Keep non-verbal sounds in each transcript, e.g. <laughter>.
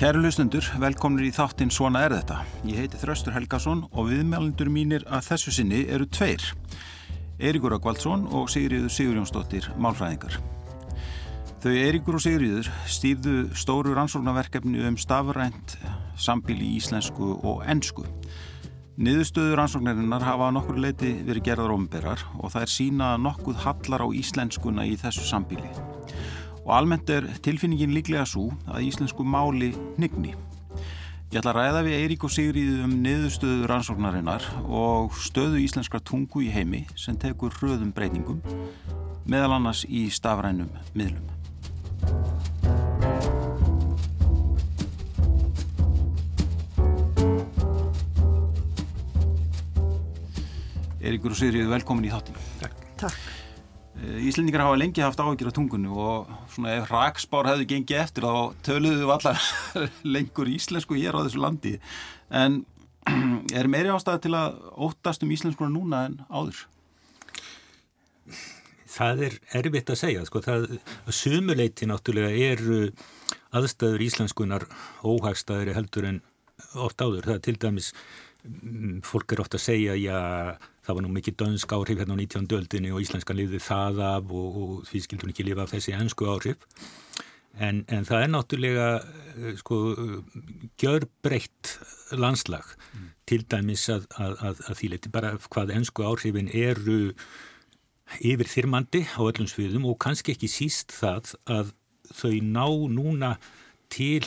Kæru lustendur, velkomnir í þáttinn Svona er þetta. Ég heiti Þraustur Helgason og viðmælendur mínir að þessu sinni eru tveir. Eiríkur Akvaldsson og Sigriður Sigurjónsdóttir Málfræðingar. Þau Eiríkur og Sigriður stýrðu stóru rannsóknarverkefni um stafrænt sambíli í íslensku og ennsku. Niðurstöður rannsóknarinnar hafa nokkur leiti verið gerðar omberar og það er sína nokkuð hallar á íslenskuna í þessu sambíli og almennt er tilfinningin líklega svo að íslensku máli nigni. Ég ætla að ræða við Eirík og Sigriði um niðurstöðu rannsóknarinnar og stöðu íslenskra tungu í heimi sem tekur hröðum breytingum, meðal annars í stafrænum miðlum. Eiríkur og Sigriði, velkomin í þáttinu. Takk. Takk. Eh, Íslendingar hafa lengi haft áhyggjur á tungunni og svona ef hraksbár hefði gengið eftir þá töluðu við allar <laughs> lengur íslensku hér á þessu landi en <clears throat> er meiri ástæði til að óttast um íslenskuna núna en áður? Það er erfitt að segja sko, það sumuleiti náttúrulega eru aðstæður íslenskunar óhagstæðri heldur en oft áður, það er til dæmis mm, fólk er ofta að segja já það var nú mikið dönsk áhrif hérna á 19. öldinni og íslenskan lifið það af og, og því skildur ekki lifa af þessi ennsku áhrif en, en það er náttúrulega eh, sko gjörbreytt landslag mm. til dæmis að, að, að, að því leiti bara hvað ennsku áhrifin eru yfir þyrmandi á öllum sviðum og kannski ekki síst það að þau ná núna til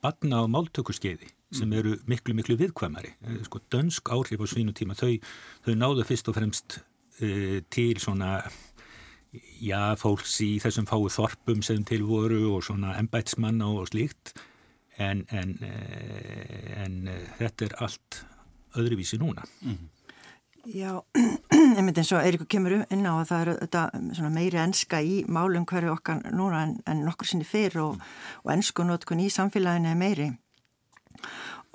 batna á máltökurskeiði sem eru miklu, miklu viðkvæmari. Eh, sko, dönsk áhrif á svínu tíma, þau, þau náðu fyrst og fremst uh, til svona, já, fólks í þessum fáu þorpum sem til voru og svona embætsmanna og slíkt, en, en, uh, en uh, þetta er allt öðruvísi núna. Mm. Já, <clears throat> einmitt eins og Eirikur kemur um inn á að það eru þetta meiri enska í málum hverju okkar núna en, en nokkur sinni fyrr og, og ensku notkun í samfélaginu er meiri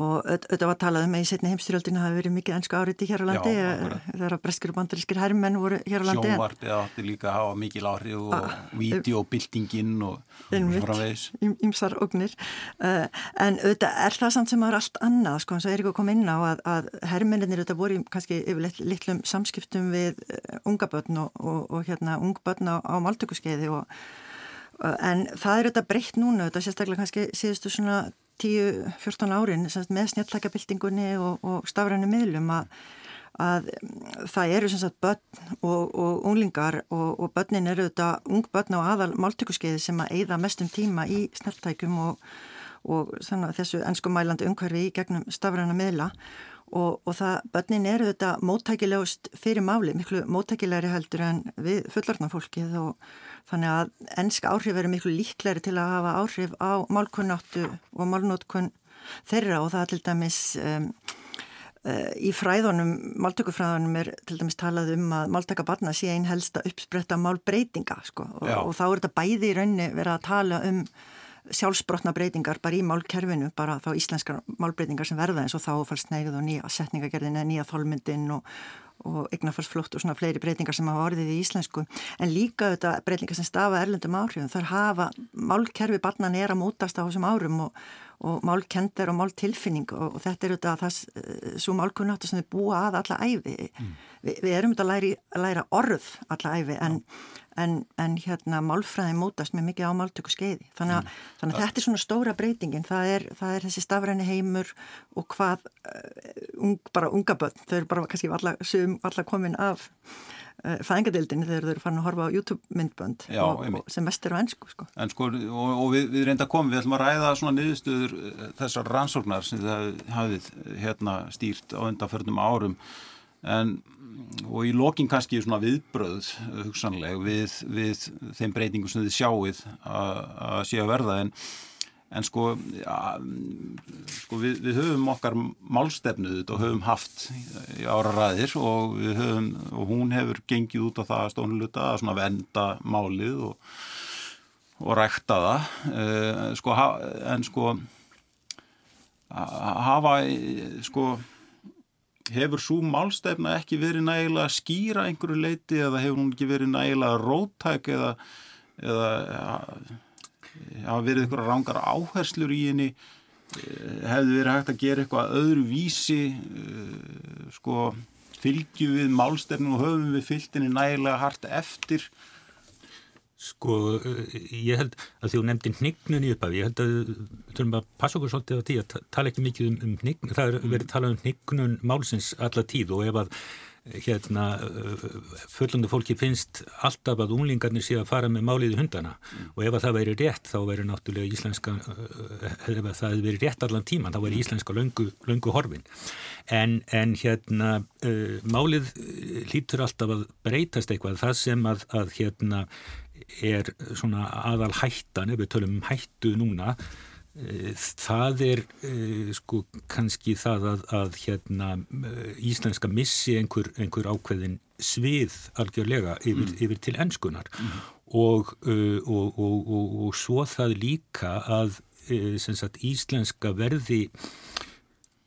og auðvitað var talað um að í setni heimstyrjöldinu hafi verið mikið ennsku áriti hér á landi þegar breskur og bandarískir herrmenn voru hér á landi Sjónvartið átti líka að hafa mikil áhrif og videobildingin og framvegis. Ímsar ognir uh, en auðvitað er það samt sem að vera allt annað sko eins og Eirík kom inn á að, að herrmenninir auðvitað voru kannski yfir litlum samskiptum við unga börn og, og, og hérna ung börn á, á máltökuskeiði og en það er auðvitað breytt núna auðvitað sérstaklega kannski síðustu svona 10-14 árin með snjalltækjabildingunni og, og stafrænu miðlum að, að það eru sem sagt börn og, og unglingar og, og börnin eru þetta ung börn á aðal máltökuskeiði sem að eigða mestum tíma í snjalltækjum og þessu ennskumælandi umhverfi í gegnum stafræna miðla. Og, og það, börnin eru þetta móttækilegust fyrir máli, miklu móttækilegri heldur en við fullorðnafólkið og Þannig að ennska áhrif eru miklu líkleri til að hafa áhrif á málkunnáttu og málnótkun þeirra og það er til dæmis um, uh, í fræðunum, máltökufræðunum er til dæmis talað um að máltakabarna sé einn helsta uppspretta málbreytinga sko, og, og þá er þetta bæði í raunni verið að tala um sjálfsbrotna breytingar bara í málkerfinu, bara þá íslenskar málbreytingar sem verða eins og þá fannst neyð og nýja setningagerðin eða nýja þólmyndin og, og eignafarsflótt og svona fleiri breytingar sem hafa orðið í íslensku. En líka þetta breytingar sem stafa erlendum áhrifum. Þar hafa málkerfi barnan er að mótast á þessum árum og, og málkendar og máltilfinning og, og þetta er þetta eh, svo málkunnáttu sem þau búa að alla æfi mm. Vi, við erum þetta að læra, að læra orð alla æfi en, en, en hérna málfræði mótast með mikið á máltöku skeiði þannig að, mm. þannig að þetta er svona stóra breytingin það er, það er þessi stafræni heimur og hvað uh, ung, bara unga börn, þau eru bara kannski allar komin af uh, fæðingadildinni þegar þau eru farin að horfa á YouTube myndbönd Já, og, og sem mest eru á ennsku sko. En sko, og, og við, við reynda komum við ætlum að ræða svona niðurstöður uh, þessar rannsóknar sem það hafið hérna stýrt á undanförnum árum en og í lokin kannski svona viðbröð hugsanleg við, við þeim breytingum sem þið sjáuð að sé að verða. En, en sko, ja, sko við, við höfum okkar málstefnuð og höfum haft ára ræðir og, höfum, og hún hefur gengið út á það stónuluta að svona venda málið og, og rækta það. Eh, sko, en sko hafa sko hefur svo málstefna ekki verið nægilega að skýra einhverju leiti eða hefur hún ekki verið nægilega róttæk eða, eða hafa verið einhverja rángar áherslur í henni? Hefði verið hægt að gera eitthvað öðru vísi uh, sko fylgju við málstefnu og höfum við fylgtinni nægilega hart eftir Sko, ég held að því þú nefndi hnignun í upphafi, ég held að við þurfum að passa okkur svolítið á því að tala ekki mikið um, um hnignun, það er verið talað um hnignun málsins alla tíð og ef að hérna fullundu fólki finnst alltaf að unglingarnir sé að fara með máliði hundana mm. og ef að það væri rétt þá væri náttúrulega íslenska ef að það verið rétt allan tíman þá væri íslenska löngu, löngu horfin. En, en hérna málið lítur alltaf að breytast eitthvað. Það sem að, að hérna er svona aðal hættan, ef við tölum um hættu núna, e, það er e, sko kannski það að, að hérna íslenska missi einhver, einhver ákveðin svið algjörlega yfir, mm. yfir til ennskunar mm. og, og, og, og svo það líka að sagt, íslenska verði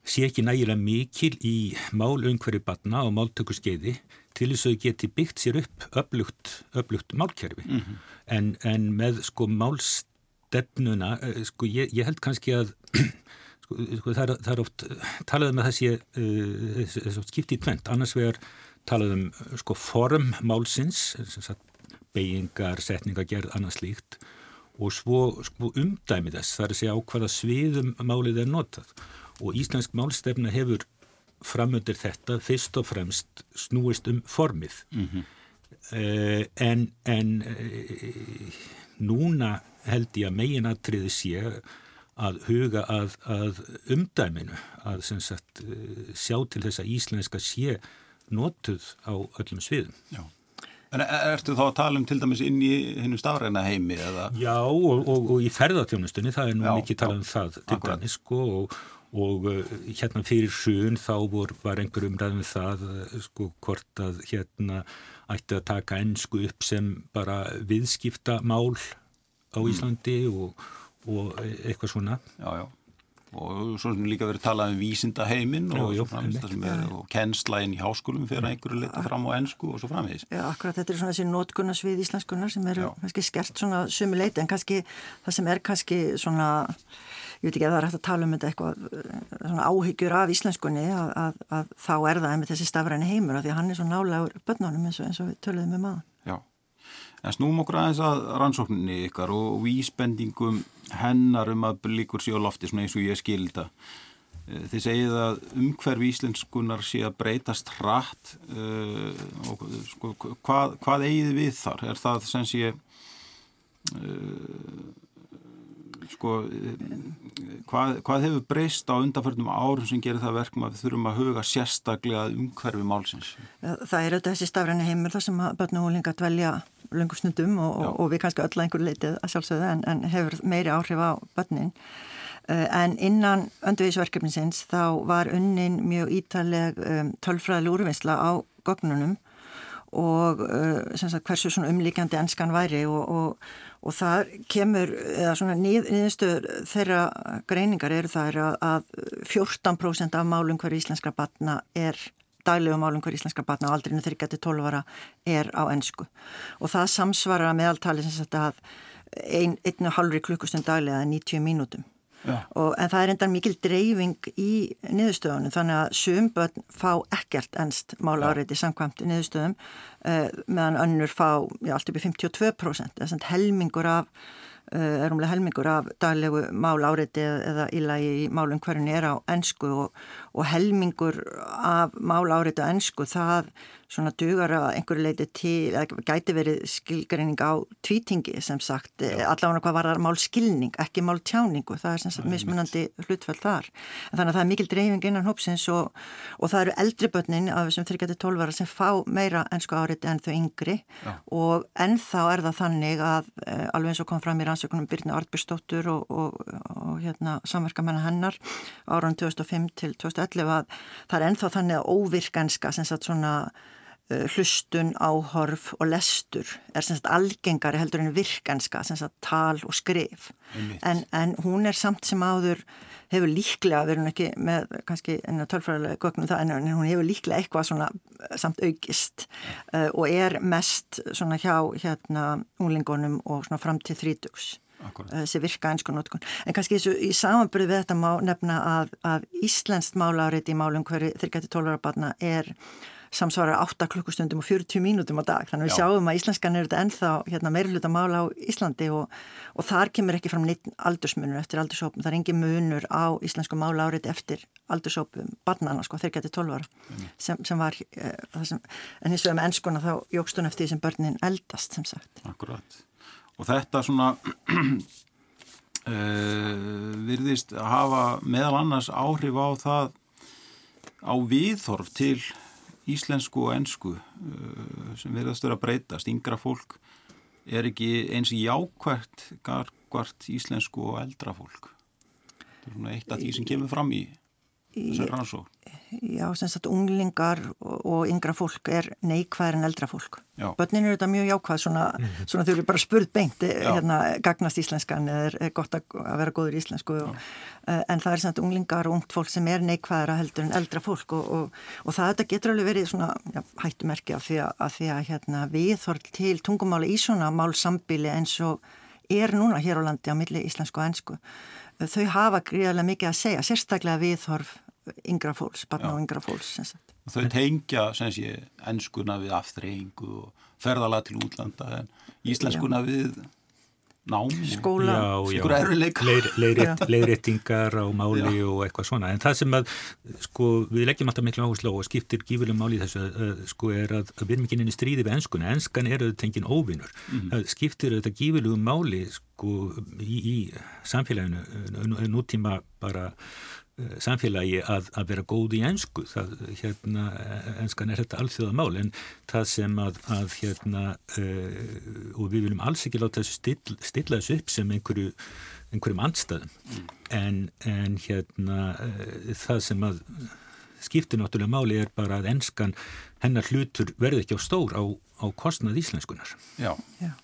sé ekki nægilega mikil í málungveri batna og máltökurskeiði til þess að þau geti byggt sér upp öflugt, öflugt málkerfi. Mm -hmm. en, en með sko málstefnuna eh, sko ég, ég held kannski að <clears throat> sko, sko það, er, það er oft talaðum með þessi uh, skipti í tvent, annars vegar talaðum sko form málsins beigingar, setningar, gerð, annars líkt og svo sko, umdæmi þess, það er að segja á hvaða sviðum málið er notað. Og Íslensk málstefna hefur framöndir þetta fyrst og fremst snúist um formið. Mm -hmm. uh, en, en uh, núna held ég að meginatriði sé að huga að, að umdæminu að sagt, uh, sjá til þess að íslenska sé notuð á öllum sviðum. Já. En ertu þá að tala um til dæmis inn í hennu stafræna heimi eða? Já og, og, og í ferðartjónustunni það er nú já, mikið talað um það til dæmis sko og og uh, hérna fyrir sjöun þá vor, var einhver umræðum það uh, sko hvort að hérna ætti að taka ennsku upp sem bara viðskipta mál á mm. Íslandi mm. og, og eitthvað svona. Já, já, og svo sem líka verið talað um vísinda heiminn og, og kennslægin í háskólum fyrir einhverju leta fram á ennsku og svo framvegis. Já, akkurat þetta er svona þessi nótkunnarsvið íslenskunar sem eru kannski skert svona sumi leiti en kannski það sem er kannski svona ég veit ekki að það er hægt að tala um þetta eitthvað eh, áhyggjur af íslenskunni að, að, að þá er það með þessi stafræni heimur af því að hann er svo nálegur börnunum eins eins og við töluðum um aðan. Já, en snúm okkur aðeins að rannsókninni ykkar og vísbendingum hennar um að líkur síðan lofti svona eins og ég skilda. Eh, þið segið að umhverfi íslenskunar sé að breytast hratt uh, og sko, hvað, hvað eigið við þar? Er það sem sé... Uh, sko, hvað, hvað hefur breyst á undanförnum árum sem gerir það verkum að við þurfum að huga sérstaklega umhverfi málsins? Það er auðvitað þessi stafræni heimur þar sem börn og hólinga dvelja lungum snundum og, og, og við kannski öll að einhverju leitið að sjálfsögðu en, en hefur meiri áhrif á börnin. Eh, en innan öndvegisverkefninsins þá var unnin mjög ítaleg um, tölfræðileg úrvinnsla á gognunum og uh, sagt, hversu umlíkjandi ennskan væri og, og, og það kemur, eða svona nýðinstöður þeirra greiningar eru það er að 14% af málum hverju íslenskra batna er daglegu málum hverju íslenskra batna á aldrinu 3-12 ára er á ennsku og það samsvarar meðaltali sem sagt að ein, einu halvri klukkustund daglega 90 mínútum Og, en það er endan mikil dreifing í niðurstöðunum þannig að sömböld fá ekkert ennst mála áriði samkvæmt í niðurstöðum uh, meðan önnur fá já, allt upp í 52% þess að helmingur af uh, er umlega helmingur af daglegu mála áriði eða ílagi í málum hverjum er á ennsku og, og helmingur af mála áriði á ennsku það svona dugar að einhverju leiti til, eða gæti verið skilgreining á tvítingi sem sagt, Já. allavega hvað var mál skilning, ekki mál tjáningu, það er sem sagt mismunandi hlutfell þar. En þannig að það er mikil dreifing innan hópsins og, og það eru eldri börnin af þessum 3-12 ára sem fá meira ennsku áriti en þau yngri Já. og ennþá er það þannig að e, alveg eins og kom fram í rannsökunum Byrni Artbjörnsdóttur og, og hérna, samverkamennar hennar áran 2005 til 2011 að það er ennþá þannig að óvirkanska sem sagt svona hlustun, áhorf og lestur er semst algengari heldur en virkanska, semst að tal og skrif. En, en hún er samt sem áður hefur líklega, við erum ekki með kannski enna tölfræðilega gögnum það en hún hefur líklega eitthvað svona eh, samt augist uh, og er mest svona hjá hérna úlingunum og svona fram til þrítugs þessi virka einsku notkun. En kannski þessu, í samanbyrju við þetta má nefna að, að Íslenskt málarið í málum hverju 30-12 ára barna er samsvarar 8 klukkustundum og 40 mínútum á dag. Þannig að við Já. sjáum að íslenskan eru þetta ennþá hérna, meirfluta mála á Íslandi og, og þar kemur ekki fram neitt aldursmunur eftir aldursópum. Það er engin munur á íslensku mála árið eftir aldursópum barnana, sko, þeir getið 12 ára mm. sem, sem var, uh, sem, en eins og með ennskuna þá jógstun eftir því sem börnin eldast, sem sagt. Akkurat. Og þetta svona uh, <clears throat> virðist að hafa meðal annars áhrif á það á viðþorf til íslensku og ennsku uh, sem verðast vera að breytast. Yngra fólk er ekki eins jákvært gargvart íslensku og eldra fólk. Það er svona eitt af því sem kemur fram í þessari rannsók. Já, sem sagt, unglingar og yngra fólk er neikvæðir en eldra fólk. Já. Bönnin eru þetta mjög jákvæð, svona, mm -hmm. svona þau eru bara spurð beint, eh, hérna, gagnast íslenskan eða er gott að vera góður íslensku og, uh, en það er sem sagt unglingar og ungt fólk sem er neikvæðira heldur en eldra fólk og, og, og það þetta getur alveg verið svona já, hættumerki af því að, að, því að hérna, við þorl til tungumála í svona málsambili eins og er núna hér á landi á milli íslensku og ennsku. Þau hafa gríðarlega mikið að segja, sérstaklega viðhorf yngra fólks, barna og yngra fólks Þau tengja sé, ennskuna við aftreyingu og ferðala til útlanda en íslenskuna já. við nám skóla, leiðréttingar á máli já. og eitthvað svona. En það sem að sko, við leggjum alltaf miklu áherslu og skiptir gífurlega máli þessu að, sko, er að, að við erum ekki inn í stríði við ennskuna, ennskan er auðvitað tengin óvinnur mm. það skiptir auðvitað gífurlega máli sko, í, í samfélaginu nútíma bara samfélagi að, að vera góð í ennsku það, hérna, ennskan er þetta alþjóða mál en það sem að, að hérna uh, og við viljum alls ekki láta þessu still, stilla þessu upp sem einhverju, einhverjum andstæðum. Mm. en, en hérna uh, það sem að skiptir náttúrulega máli er bara að ennskan hennar hlutur verði ekki á stór á, á kostnað íslenskunar Já, já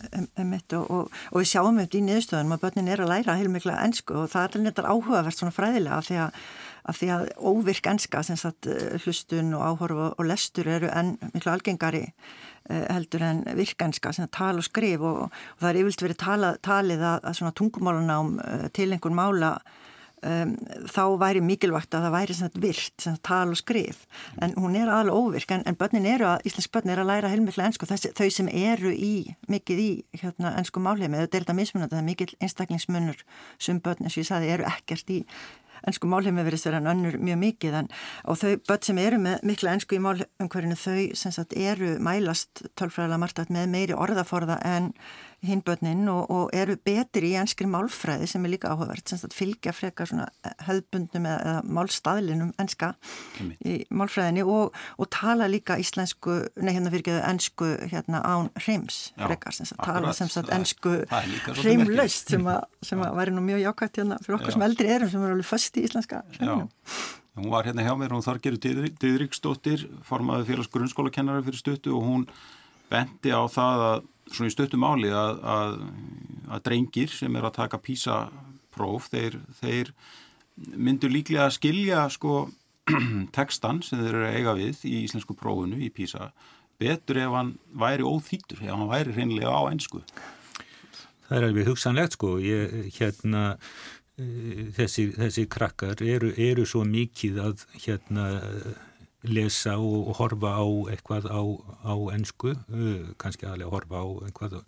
og, og, og við sjáum þetta í niðurstöðunum að börnin er að læra heilmikla ennsku og það er nefndar áhugavert svona fræðilega af því að, af því að óvirk ennska sem sagt eh, hlustun og áhorf og lestur eru enn miklu algengari eh, heldur en virkenska tala og skrif og, og það er yfirlt verið tala, talið að, að tungumálunám eh, til einhvern mála um, þá væri mikilvægt að það væri virt, tal og skrif. En hún er alveg óvirk en, en eru að, íslensk börn eru að læra heilmikla ennsku þau sem eru í, mikið í hérna, ennsku málheimi, þau delta mismunandi það er mikil einstaklingsmunur. Sem börn eins og ég saði eru ekkert í ennsku málheimi verið sér en önnur mjög mikið. En, og þau börn sem eru með mikla ennsku í málumhverjunu þau sagt eru mælast tölfræðilega margt með meiri orðaforða en hinbönnin og, og eru betri í enskri málfræði sem er líka áhugavert, sem að fylgja frekar svona höfbundum eða málstaðlinum enska í málfræðinni og, og tala líka íslensku, nei hérna fyrir ekki ennsku hérna án hreims frekar, sem að tala sem sagt ennsku hreimlaust sem að, sem að væri nú mjög jákvæmt hérna fyrir okkur Já. sem eldri erum sem er alveg föst í íslenska hreimnum. Hún var hérna hjá mér, hún Þorgeru Dýðriksdóttir, formaði félags grunnskólakennari fyrir stuttu og hún bendi á það að svona í stöttum áli að, að, að drengir sem er að taka písapróf þeir, þeir myndur líklega að skilja sko <clears throat> tekstan sem þeir eru eiga við í íslensku prófunu í písa betur ef hann væri óþýttur ef hann væri hreinlega á ennsku Það er alveg hugsanlegt sko. Ég, hérna eh, þessi, þessi krakkar eru, eru svo mikið að hérna lesa og, og horfa á eitthvað á, á ennsku, uh, kannski aðlega horfa á eitthvað,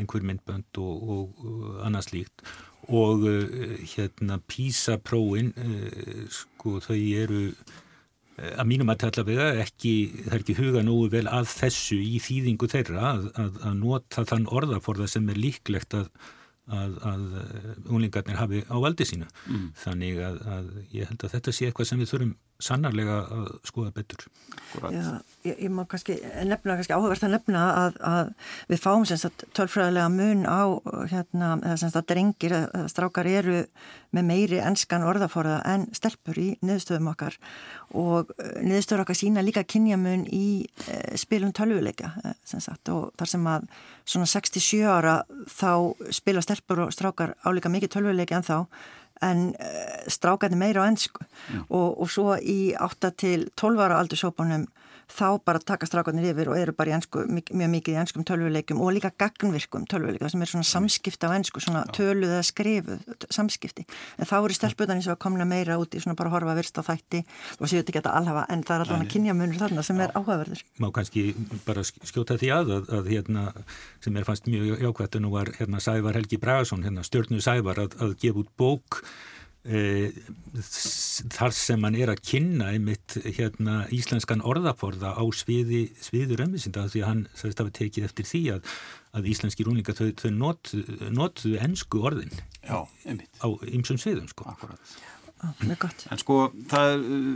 einhver myndbönd og, og, og annað slíkt og uh, hérna PISA-próin, uh, sko þau eru að mínum að tala við það ekki, það er ekki huga nógu vel að þessu í þýðingu þeirra að, að, að nota þann orðaforða sem er líklegt að að, að unlingarnir hafi á valdi sínu. Mm. Þannig að, að ég held að þetta sé eitthvað sem við þurfum sannarlega að skoða betur. Já, ég, ég má kannski nefna, kannski áhugavert að nefna að, að við fáum semst að tölfræðilega mun á hérna, eða semst að drengir, að strákar eru með meiri ennskan orðaforða en stelpur í niðurstöðum okkar. Og eh, niðurstöður okkar sína líka kynjamun í e, spilum tölvuleika e, sem sagt. Og þar sem að svona 67 ára þá spila stelpur og strákar álíka mikið tölvuleiki en þá en uh, strákarnir meira á ennsku og, og svo í 8 til 12 ára aldursópunum þá bara taka strákarnir yfir og eru bara ensku, mjög mikið í ennskum tölvuleikum og líka gagnvirkum tölvuleikum sem er svona samskipti á ennsku, svona töluð eða skrifuð samskipti. En þá eru stelputan eins og að komna meira út í svona bara horfa virst á þætti og séu þetta geta alhafa en það er allavega kynjamunur þarna sem er áhugaverður. Má kannski bara skjóta því að, að, að hérna, sem er fannst mjög jákvæmt og nú var hérna Sævar Helgi Bragason, hérna stjórnu Sævar að, að gefa út bók þar sem hann er að kynna einmitt hérna íslenskan orðaforða á sviði, sviði römmisinda því að hann sagðist að við tekið eftir því að, að íslenski rúningar þau, þau notuðu not ennsku orðin Já, á ymsum sviðum sko. Akkurat. En sko það uh,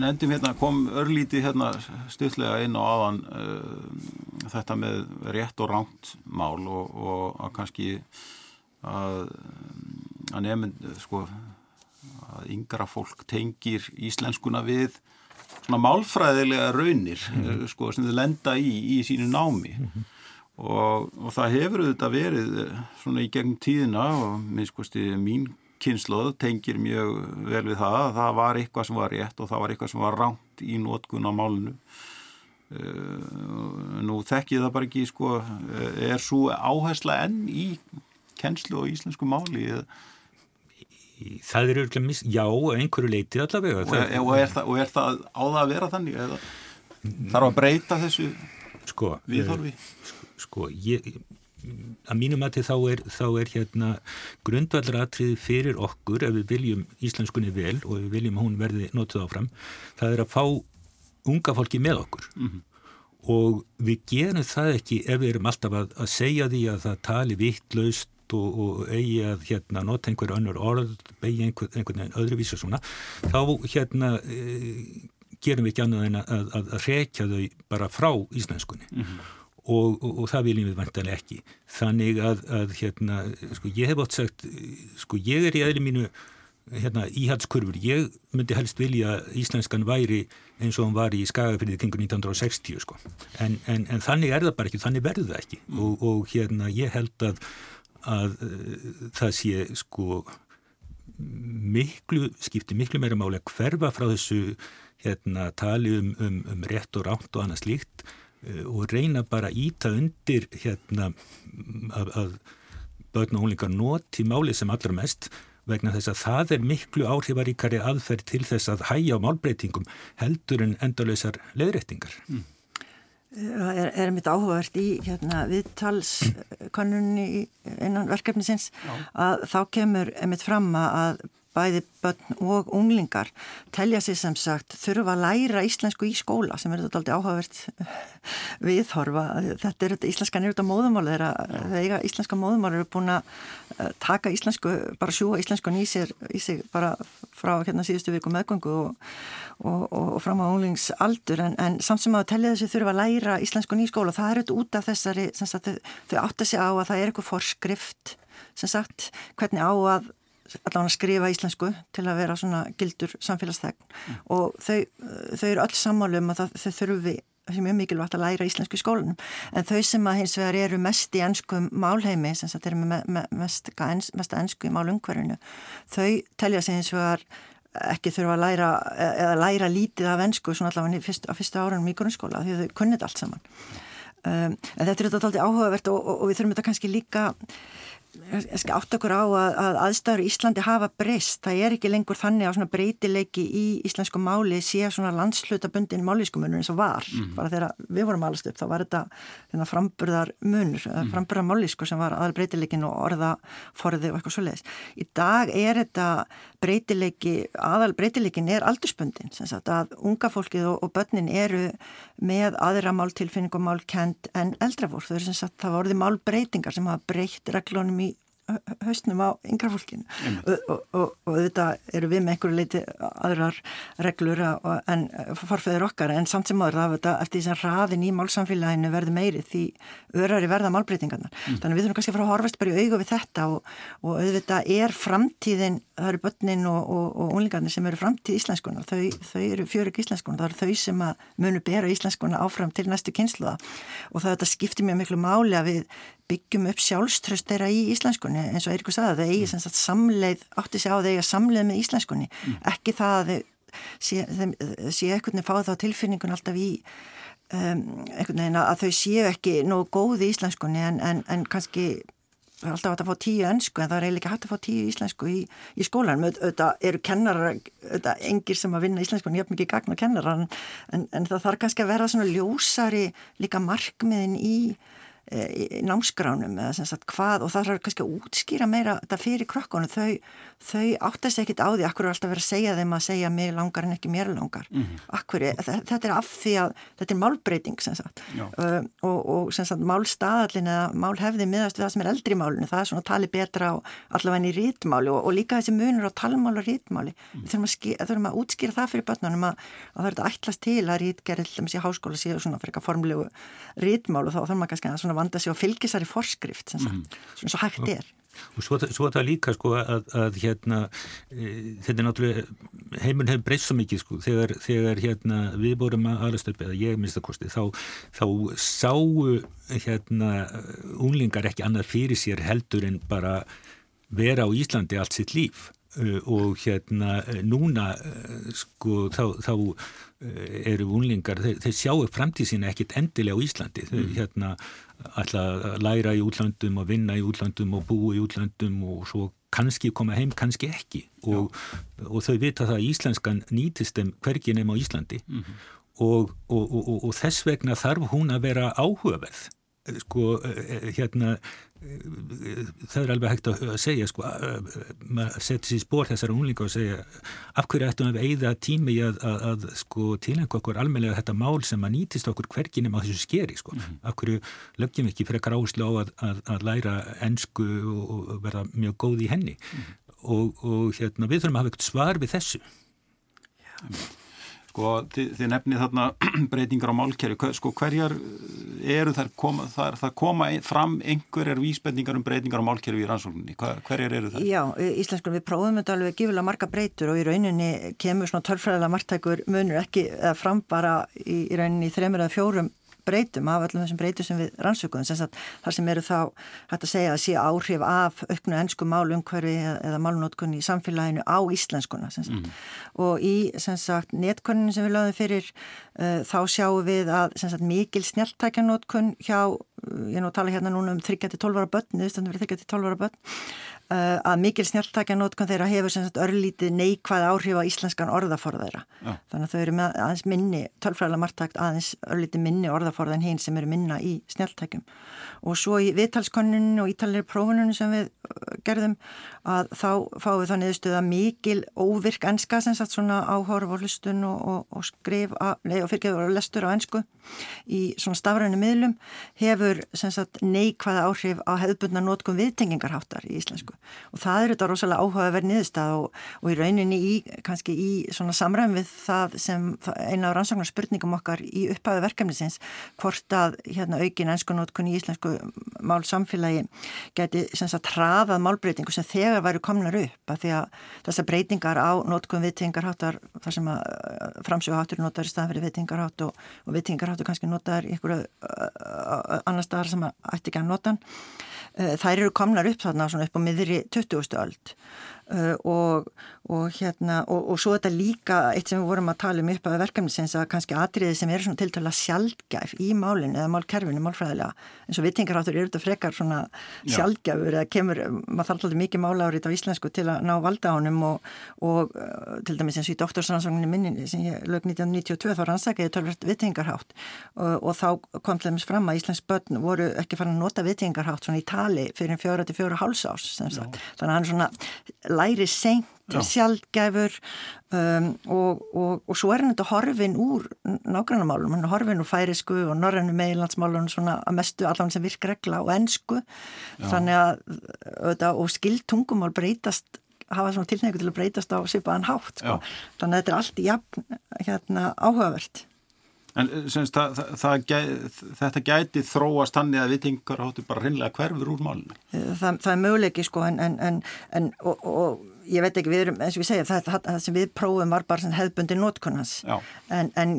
nefndum hérna kom örlíti hérna stutlega inn á aðan uh, þetta með rétt og ránt mál og, og að kannski að, að nefnd sko að yngra fólk tengir íslenskuna við svona málfræðilega raunir mm -hmm. sko, sem þau lenda í í sínu námi mm -hmm. og, og það hefur auðvitað verið eh, svona í gegnum tíðina og minnskosti mín kynsloð tengir mjög vel við það að það var eitthvað sem var rétt og það var eitthvað sem var ránt í nótkun á málunu uh, nú þekkið það bara ekki sko, er svo áhersla enn í kennslu og íslensku máli eða það er örgulega mis, já, einhverju leiti allavega. Og, er, og, er það, og er það á það að vera þannig? Eða, þarf að breyta þessu sko, viðhorfi? Sko, sko ég, að mínum að þá er, þá er hérna grundvallratriði fyrir okkur ef við viljum íslenskunni vel og við viljum hún verði notuð áfram, það er að fá unga fólki með okkur. Mm -hmm. Og við gerum það ekki ef við erum alltaf að, að segja því að það tali vittlaust og, og eigi að hérna nota einhver önnur orð, beigja einhver, einhvern veginn öðruvísu svona, þá hérna e, gerum við ekki annað en að, að, að rekja þau bara frá íslenskunni mm -hmm. og, og, og það viljum við vantanlega ekki. Þannig að hérna, sko ég hef átt sagt, sko ég er í aðri mínu hérna íhaldskurfur, ég myndi helst vilja að íslenskan væri eins og hann var í skagafyrðið kringu 1960 sko, en, en, en þannig er það bara ekki, þannig verður það ekki mm. og, og hérna ég held að að uh, það sé sko miklu, skipti miklu meira máli að hverfa frá þessu hérna tali um, um, um rétt og rátt og annað slíkt uh, og reyna bara að íta undir hérna að, að börn og hólingar noti máli sem allra mest vegna þess að það er miklu áhrifaríkari aðferð til þess að hæja á málbreytingum heldur en endalösar leðrættingar. Mm. Það er, er mitt áhugavert í hérna, viðtalskonnunni innan verkefnisins Já. að þá kemur mitt fram að bæði börn og unglingar telja sér sem sagt þurfa að læra íslensku í skóla sem er þetta aldrei áhugavert viðhorfa. Þetta er þetta íslenskan er þetta móðumál þeirra íslenska móðumál eru búin að eh, taka íslensku, bara sjúa íslenskun í sér í sig bara frá hérna síðustu viku meðgöngu og, og, og, fram á unglingsaldur en, en samt sem að telja þessi þurfa að læra íslenskun í skóla það er þetta út af þessari sagt, þau átta sig á að það er eitthvað forskrift sem sagt hvernig á að allavega að skrifa íslensku til að vera svona gildur samfélagsþegn mm. og þau, þau eru öll sammálu um að það, þau þurfi það er mikilvægt að læra íslensku í skólanum en þau sem að hins vegar eru mest í ennskum málheimi, sem þetta eru með me, mest, mest ennsku í málungverðinu þau telja sig hins vegar ekki þurfa að læra eða læra lítið af ennsku svona allavega fyrst, á fyrstu árunum í grunnskóla því þau kunnit allt saman um, en þetta er þetta alltaf áhugavert og, og, og við þurfum þetta kannski líka átt okkur á að, að aðstæður í Íslandi hafa breyst, það er ekki lengur þannig að svona breytileiki í íslensku máli sé svona landslutabundin máliskumunur eins og var, mm. bara þegar við vorum allast upp þá var þetta þennan framburðar munur, mm. framburðar málisku sem var aðal breytileikin og orðaforði og eitthvað svo leiðis. Í dag er þetta breytileiki, aðal breytileikin er aldursbundin, sem sagt að unga fólkið og, og börnin eru með aðra máltilfinning og málkend en eldra fólk, þau eru sem sagt það hausnum á yngra fólkinu. Og, og, og, og þetta eru við með einhverju leiti aðrar reglur en farfæður okkar en samt sem þetta eftir því sem raðin í málsamfélaginu verður meiri því örari verða málbreytingarnar. Mm. þannig við þurfum kannski að fara að horfast bara í auga við þetta og auðvitað er framtíðin það eru börnin og unlingarnir sem eru framtíð íslenskunar þau, þau eru fjörug íslenskunar, það eru þau sem munu bera íslenskunar áfram til næstu kynsluða og það skiptir mjög miklu máli að við byggjum upp sjálfströst þeirra í íslenskunni. Eins og Eirikur sagði það eigi mm. samleið, átti sig á þeirra samleið með íslenskunni. Mm. ekki það að þau sé, þeim, sé einhvern veginn fáið þá tilfinningun alltaf í um, einhvern veginn að þau séu ekki nógu góð í íslenskunni en, en, en kannski það er alltaf hægt að fá tíu ennsku en það er eiginlega hægt að fá tíu íslensku í, í skólanum. Auðvitað eru kennarar auðvitað engir sem að vinna íslensku en ég hef mikið gagn á kennarar en, en það þarf kannski að vera svona ljósari líka markmiðin í námsgránum eða sem sagt hvað og það er kannski að útskýra meira þetta fyrir krokkunum, þau, þau áttast ekkit á því, akkur er alltaf verið að segja þeim að segja mig langar en ekki mér langar. Mm -hmm. akkur þetta er af því að þetta er málbreyting sem sagt. Uh, og, og sem sagt málstaðallin eða málhefði miðast við það sem er eldri málunni það er svona að tali betra á allavega í rítmáli og, og líka þessi munur á talmál og rítmáli, mm -hmm. þurfum, að þurfum að útskýra það fyrir börnunum að, að það er ætlast til að rítgerð í svona og að svona vanda sig á fylgisari forskrift sem mm. svo hægt er. Og svo, svo það líka sko að, að hérna e, þetta er náttúrulega heimurinn hefur breyst svo mikið sko þegar, þegar hérna við vorum að aðlastöpu eða ég minnst að kosti þá, þá sáu hérna unglingar ekki annað fyrir sér heldur en bara vera á Íslandi allt sitt líf uh, og hérna núna uh, sko þá, þá eru unlingar, þeir, þeir sjáu framtíð sína ekkit endilega á Íslandi mm. hérna ætla að læra í útlandum og vinna í útlandum og búa í útlandum og svo kannski koma heim, kannski ekki. Og, og þau vita það að íslenskan nýtist þeim hvergin heim á Íslandi. Mm -hmm. og, og, og þess vegna þarf hún að vera áhugaverð sko hérna það er alveg hægt að segja sko, maður setur sér spór þessar unglinga og segja af hverju ættum við að eigða tími að, að, að sko, tilengja okkur almeinlega þetta mál sem að nýtist okkur hverginum á þessu skeri sko. mm -hmm. af hverju lögjum við ekki fyrir gráslu á að, að læra ennsku og, og vera mjög góð í henni mm -hmm. og, og hérna, við þurfum að hafa eitthvað svar við þessu Já Sko þið, þið nefnið þarna <clears throat> breytingar á málkerfi, sko hverjar eru þar koma, þar, þar koma fram einhverjar vísbendingar um breytingar á málkerfi í rannsókninni, hverjar eru það? Já, íslenskunum við prófum þetta alveg gifilega marga breytur og í rauninni kemur svona tölfræðilega margtækur munur ekki fram bara í, í rauninni í þreymur eða fjórum breytum af öllum þessum breytum sem við rannsökuðum sem þar sem eru þá hægt að segja að sé áhrif af auknu ennsku málumhverfi eða málunótkunni í samfélaginu á íslenskuna mm. og í sagt, netkoninu sem við lögum fyrir uh, þá sjáum við að sagt, mikil snjáltækjanótkun hjá, ég er nú tala hérna núna um 3-12 ára börn, við 3-12 ára börn Uh, að mikil snjáltækjanótkun þeirra hefur sagt, örlítið neikvæð áhrif á íslenskan orðaforða þeirra. Ja. Þannig að þau eru með aðeins minni, tölfræðilega margtækt aðeins örlítið minni orðaforða en hinn sem eru minna í snjáltækjum. Og svo í viðtalskonuninu og ítalir prófuninu sem við uh, gerðum að þá fáum við þá niðurstuð að mikil óvirk enska sem sagt svona áhorf og hlustun og, og, og skrif að, nei, og fyrirgeður og lestur á ensku í svona stafrænu miðlum hefur sem sagt neikvæða áhrif á hefðbundna nótkum viðtengingarháttar í íslensku. Og það er þetta rosalega áhugaverð niðurstað og, og í rauninni í, kannski í svona samræðum við það sem eina af rannsóknar spurningum okkar í upphafi verkefnisins hvort að hérna aukin ennskunótkun í íslensku málsamfélagi geti hraðað málbreytingu sem þegar væri komnar upp að því að þessar breytingar á nótkun viðtingarháttar þar sem að framsjóðháttur notar í staðan fyrir viðtingarhátt og, og viðtingarháttur kannski notar í einhverju annar staðar sem að ætti ekki að nota þær eru komnar upp þarna upp á miðri 20. öld og, og hérna og, og svo þetta líka eitt sem við vorum að tala um upp af verkefnisins að kannski atriði sem eru svona tiltöla sjálfgæf í málinu eða málkerfinu, málfræðilega eins og viðtingaráttur eru þetta frekar svona sjálfgæfur eða kemur, maður þarf alltaf mikið málárið á íslensku til að ná valda ánum og, og uh, til dæmis eins og í doktorsrannsókninni minni sem ég lög 1992 þá rannsakaði tölvöld viðtingarhátt og þá kom til dæmis fram að Íslensk börn voru ekki farin að nota viðtingarhátt svona í tali fyrir fjóra til fjóra hálsás læri seint, sjálfgæfur um, og, og, og svo er hann þetta horfin úr nágrannamálum, hann er horfin úr færisku og norrannu meilandsmálun svona að mestu allan sem virk regla og ennsku þannig að auðvitað, og skild tungumál breytast hafa svona tilneiku til að breytast á svipaðan hátt sko. þannig að þetta er allt jafn hérna, áhugavert En semst, það, það, það þetta gæti þróast hann eða vitingar áttu bara hreinlega hverfur úr málunum? Það, það er möguleiki sko en, en, en og, og ég veit ekki, við erum, eins og við segja, það, það sem við prófum var bara hefðbundi nótkunnans en, en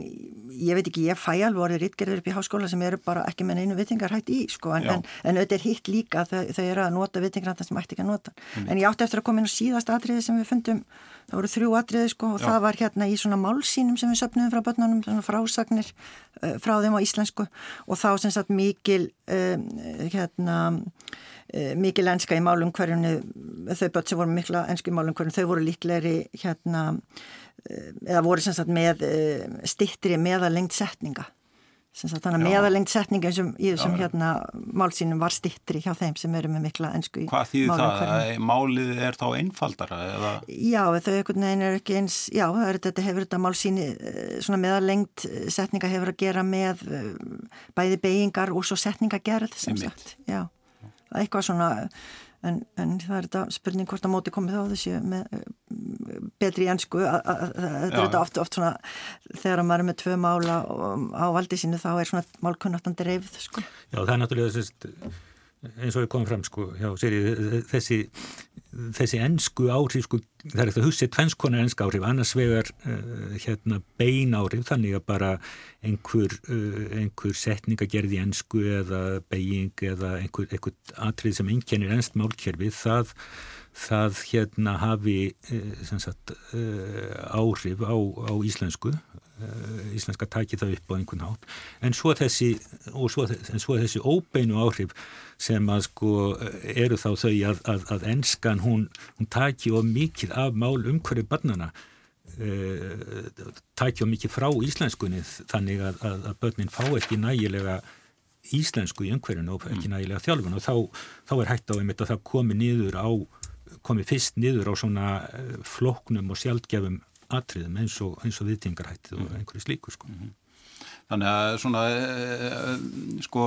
ég veit ekki, ég fæ alveg orðið rittgerður upp í háskóla sem eru bara ekki með einu vitingar hægt í sko, en, en, en auðvitað er hitt líka þau, þau eru að nota vitingar sem ætti ekki að nota. Mm. en ég átti eftir að koma inn á síðast atriði sem við fundum. Það voru þrjú atriði sko og Já. það var hérna í svona málsínum sem við söpnum frá börnunum, svona frásagnir uh, frá þeim á íslensku. Og þá sem sagt mikil um, hérna uh, mikil enska í málumhverjunni þau börn sem voru mikla enska í málumhverjunni þau voru líklegri hérna Eh, eða voru sem sagt með eh, stittri meðalengt setninga þannig að meðalengt setninga sem, sem hérna málsýnum var stittri hjá þeim sem eru með mikla ennsku í Hvað þýð það? Hvernig? Málið er þá einfaldara? Eða? Já, þau einhvern veginn er ekki eins já, er, þetta hefur þetta málsýni eh, meðalengt setninga hefur að gera með bæði beigingar og svo setningagerð sem sagt Já, eitthvað svona En, en það er þetta spurning hvort að móti komið á þessu með eh, betri ennsku þetta er þetta oft, oft svona þegar maður er með tvö mála á valdi sínu þá er svona málkunnáttan dreifð sko. Já það er náttúrulega þessist eins og við komum fram sko, já, séri, þessi, þessi ennsku áhrif sko, það er eftir að hugsa tvennskonar ennska áhrif, annars vegar uh, hérna bein áhrif, þannig að bara einhver, uh, einhver setninga gerði ennsku eða beiging eða einhver, einhver atrið sem einkennir ennst málkerfi, það það hérna hafi uh, sagt, áhrif á, á íslensku íslenska taki það upp á einhvern hátt en svo þessi, svo, en svo þessi óbeinu áhrif sem að sko eru þá þau að, að, að enskan hún, hún taki of mikið af mál umhverju barnana e, taki of mikið frá íslenskunni þannig að, að börnin fá ekki nægilega íslensku í umhverjunu og ekki mm. nægilega þjálfun og þá, þá er hægt á einmitt að það komi nýður á komi fyrst nýður á svona eh, floknum og sjálfgefum atriðum eins og, og viðtingarhættið og mhm. einhverju slíku sko. Mm -hmm. Þannig að svona e, sko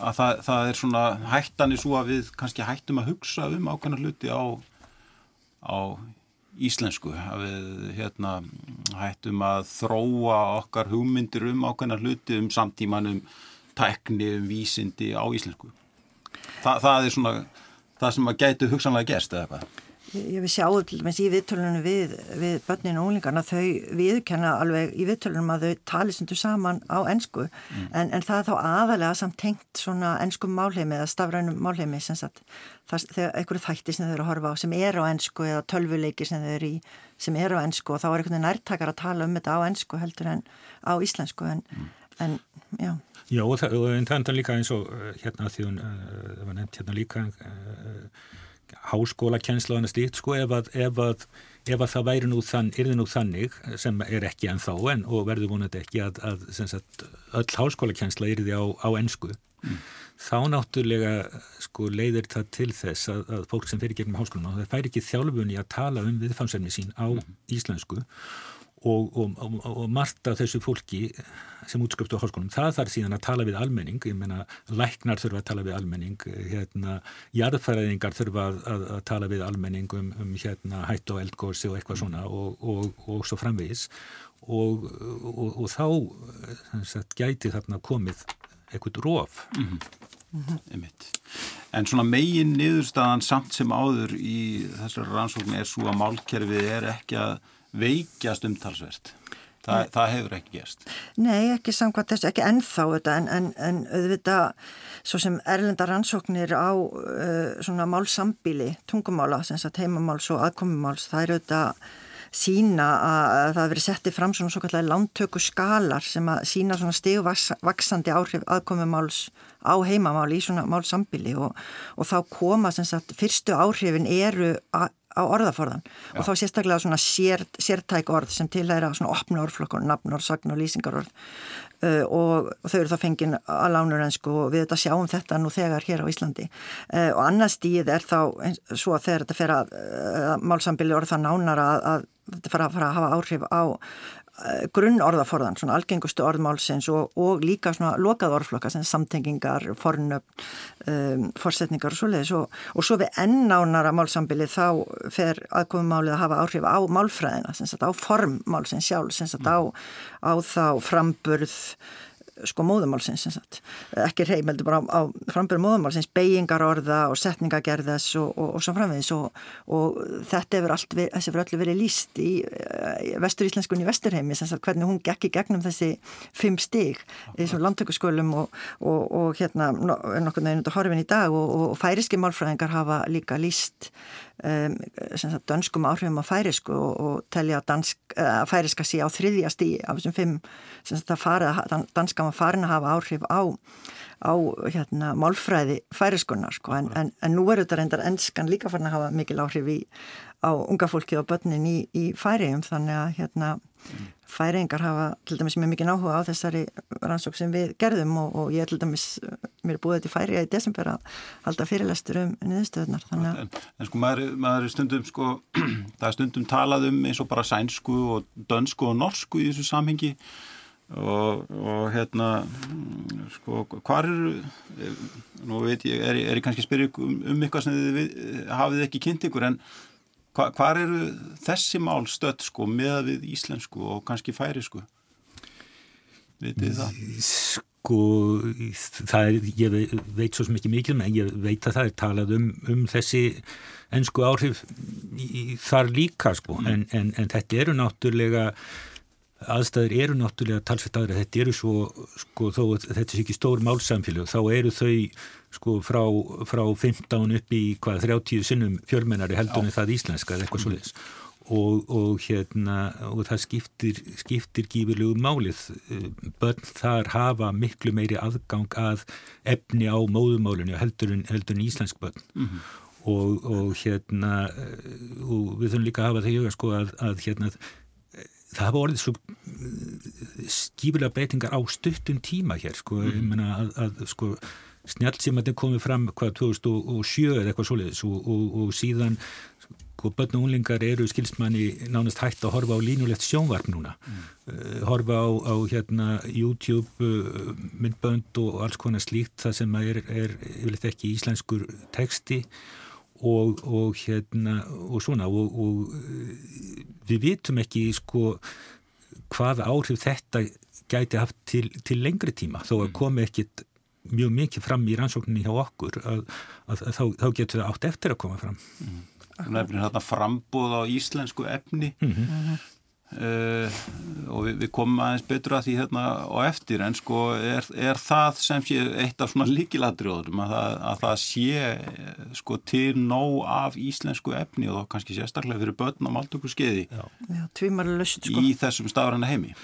að það, það er svona hættan í svo að við kannski hættum að hugsa um ákveðna hluti á, á íslensku að við hérna hættum að þróa okkar hugmyndir um ákveðna hluti um samtímanum tekni um vísindi á íslensku. Þa, það er svona það sem að gætu hugsanlega gerst eða eitthvað. Ég vil sjá til dæmis í viðtölunum við, við börninu og unglingarna þau viðkenna alveg í viðtölunum að þau tali sundu saman á ennsku mm. en, en það er þá aðalega samt tengt svona ennskum málheimi eða stafrænum málheimi sem sagt þegar einhverju þætti sem þau eru að horfa á sem er á ennsku eða tölvuleiki sem þau eru í sem eru á ennsku og þá er einhvern nærtakar að tala um þetta á ennsku heldur en á íslensku en, mm. en já. Já og það, er líka eins og eh, hérna því hún, það var nefnt hérna líka uh, háskólakensla og annað slíkt sko ef að, ef að, ef að það væri nú, þann, nú þannig sem er ekki ennþá en og verður vonandi ekki að, að sagt, öll háskólakensla er því á, á ennsku mm. þá náttúrulega sko leiðir það til þess að fólk sem fyrir gegnum háskóluna það fær ekki þjálfunni að tala um viðfamsefni sín á mm. íslensku og, og, og, og margt af þessu fólki sem útskriftu á háskólum, það þarf síðan að tala við almenning, ég menna læknar þurfa að tala við almenning, hérna jarðfæraðingar þurfa að, að, að tala við almenning um, um hérna hætt og eldgósi og eitthvað svona og svo framvegis og þá sagt, gæti þarna komið eitthvað róf mm -hmm. Mm -hmm. En svona megin niðurstaðan samt sem áður í þessari rannsókn er svo að málkerfið er ekki að veikjast umtalsvert. Þa, það hefur ekki gæst. Nei, ekki samkvæmt þessu, ekki ennþá þetta, en, en, en auðvitað svo sem erlenda rannsóknir á uh, svona málsambíli, tungumála, sem sagt heimamáls og aðkomumáls, það er auðvitað sína að það verið settið fram svona svo kallar lántöku skalar sem að sína svona stegvaksandi áhrif aðkomumáls á heimamáli í svona málsambíli og, og þá koma sem sagt fyrstu áhrifin eru að á orðaforðan Já. og þá sérstaklega svona sér, sértæk orð sem tilhæra svona opna orðflokkar, nafnor, sagn og lýsingarorð. Uh, og þau eru þá fengin að lánur ennsku og við þetta sjáum þetta nú þegar hér á Íslandi. Uh, og annars stíð er þá svo að þegar þetta fer að uh, málsambili orð það nánar að, að þetta fara að, fara að hafa áhrif á grunn orðaforðan, svona algengustu orðmálsins og, og líka svona lokað orðflokka sem samtengingar, fornöfn um, forsetningar og svoleiðis. Og, og svo við ennánara málsambili þá fer aðkomumálið að hafa áhrif á málfræðina, sem sagt á formmálsins sjálf, sem sagt á, á þá framburð sko móðumálsins ekki reyð, meldur bara á, á frambyrju móðumálsins, beigingar orða og setningagerðas og, og, og svo framvegis. Og, og þetta hefur allt þessi fyrir öllu verið líst í, í vesturíslenskunni vesturheimi, sagt hvernig hún gekk í gegnum þessi fimm stig þessum landtökuskölum og hérna er nokkur að horfin í dag og færiski málfræðingar hafa líka líst um, sagt, dönskum áhrifum á færisku og telja að dansk, uh, færiska sé á þriðja stíi af þessum fimm sem þetta farið, danska maður farin að hafa áhrif á, á hérna, málfræði færiskunnar sko. en, en, en nú er þetta reyndar ennskan líka farin að hafa mikil áhrif í, á unga fólki og börnin í, í færiðum þannig að hérna, færiðingar hafa til dæmis mjög mikið náhuga á þessari rannsók sem við gerðum og, og ég er til dæmis, mér er búið þetta í færiða í desember að halda fyrirlestur um niðurstöðunar en, en sko maður, maður er stundum sko, <clears throat> það er stundum talað um eins og bara sænsku og dönsku og norsku í þessu samhengi og, og hérna sko hvað eru nú veit ég, er, er ég kannski að spyrja um, um eitthvað sem þið hafið ekki kynnt ykkur en hva eru þessi mál stött sko með við íslensku og kannski færisku vitið það? Sko það er, ég veit svo mikið mikil en ég veit að það er talað um, um þessi ennsku áhrif í, þar líka sko mm. en, en, en þetta eru náttúrulega aðstæður eru náttúrulega talsveit aðra, þetta eru svo sko þó þetta er ekki stór málsamfélag þá eru þau sko frá, frá 15 upp í hvað 30 sinnum fjölmennari heldunni það íslenska eða eitthvað svolítið og, og hérna og það skiptir, skiptir gífurlegu málið börn þar hafa miklu meiri aðgang að efni á móðumálunni heldur en, heldur en íslensk börn. Mm -hmm. og, og hérna og við þurfum líka að hafa það í huga sko að, að hérna það hafa orðið svo eh, skífilega breytingar á stuttum tíma hér sko, mm. ég menna að, að sko snjálfsímandi komið fram hvað 2007 eða eitthvað svoleiðis og, og, og síðan sko börn og unlingar eru skilsmanni nánast hægt að horfa á línulegt sjónvarp núna mm. uh, horfa á, á hérna YouTube uh, myndbönd og alls konar slíkt það sem er, er yfirleitt ekki íslenskur texti og, og hérna og svona og, og við vitum ekki sko hvaða áhrif þetta gæti haft til, til lengri tíma þó að mm. komi ekkit mjög mikið fram í rannsókninni hjá okkur að, að, að þá, þá getur það átt eftir að koma fram mm. Nefnir þarna frambúð á íslensku efni mm -hmm. Uh, og við, við komum aðeins betur að því hérna og eftir en sko er, er það sem sé eitt af svona líkiladrjóðum að, að það sé sko til nóg af íslensku efni og þá kannski sérstaklega fyrir börn á máltöku skeiði sko. í þessum stafræna heimi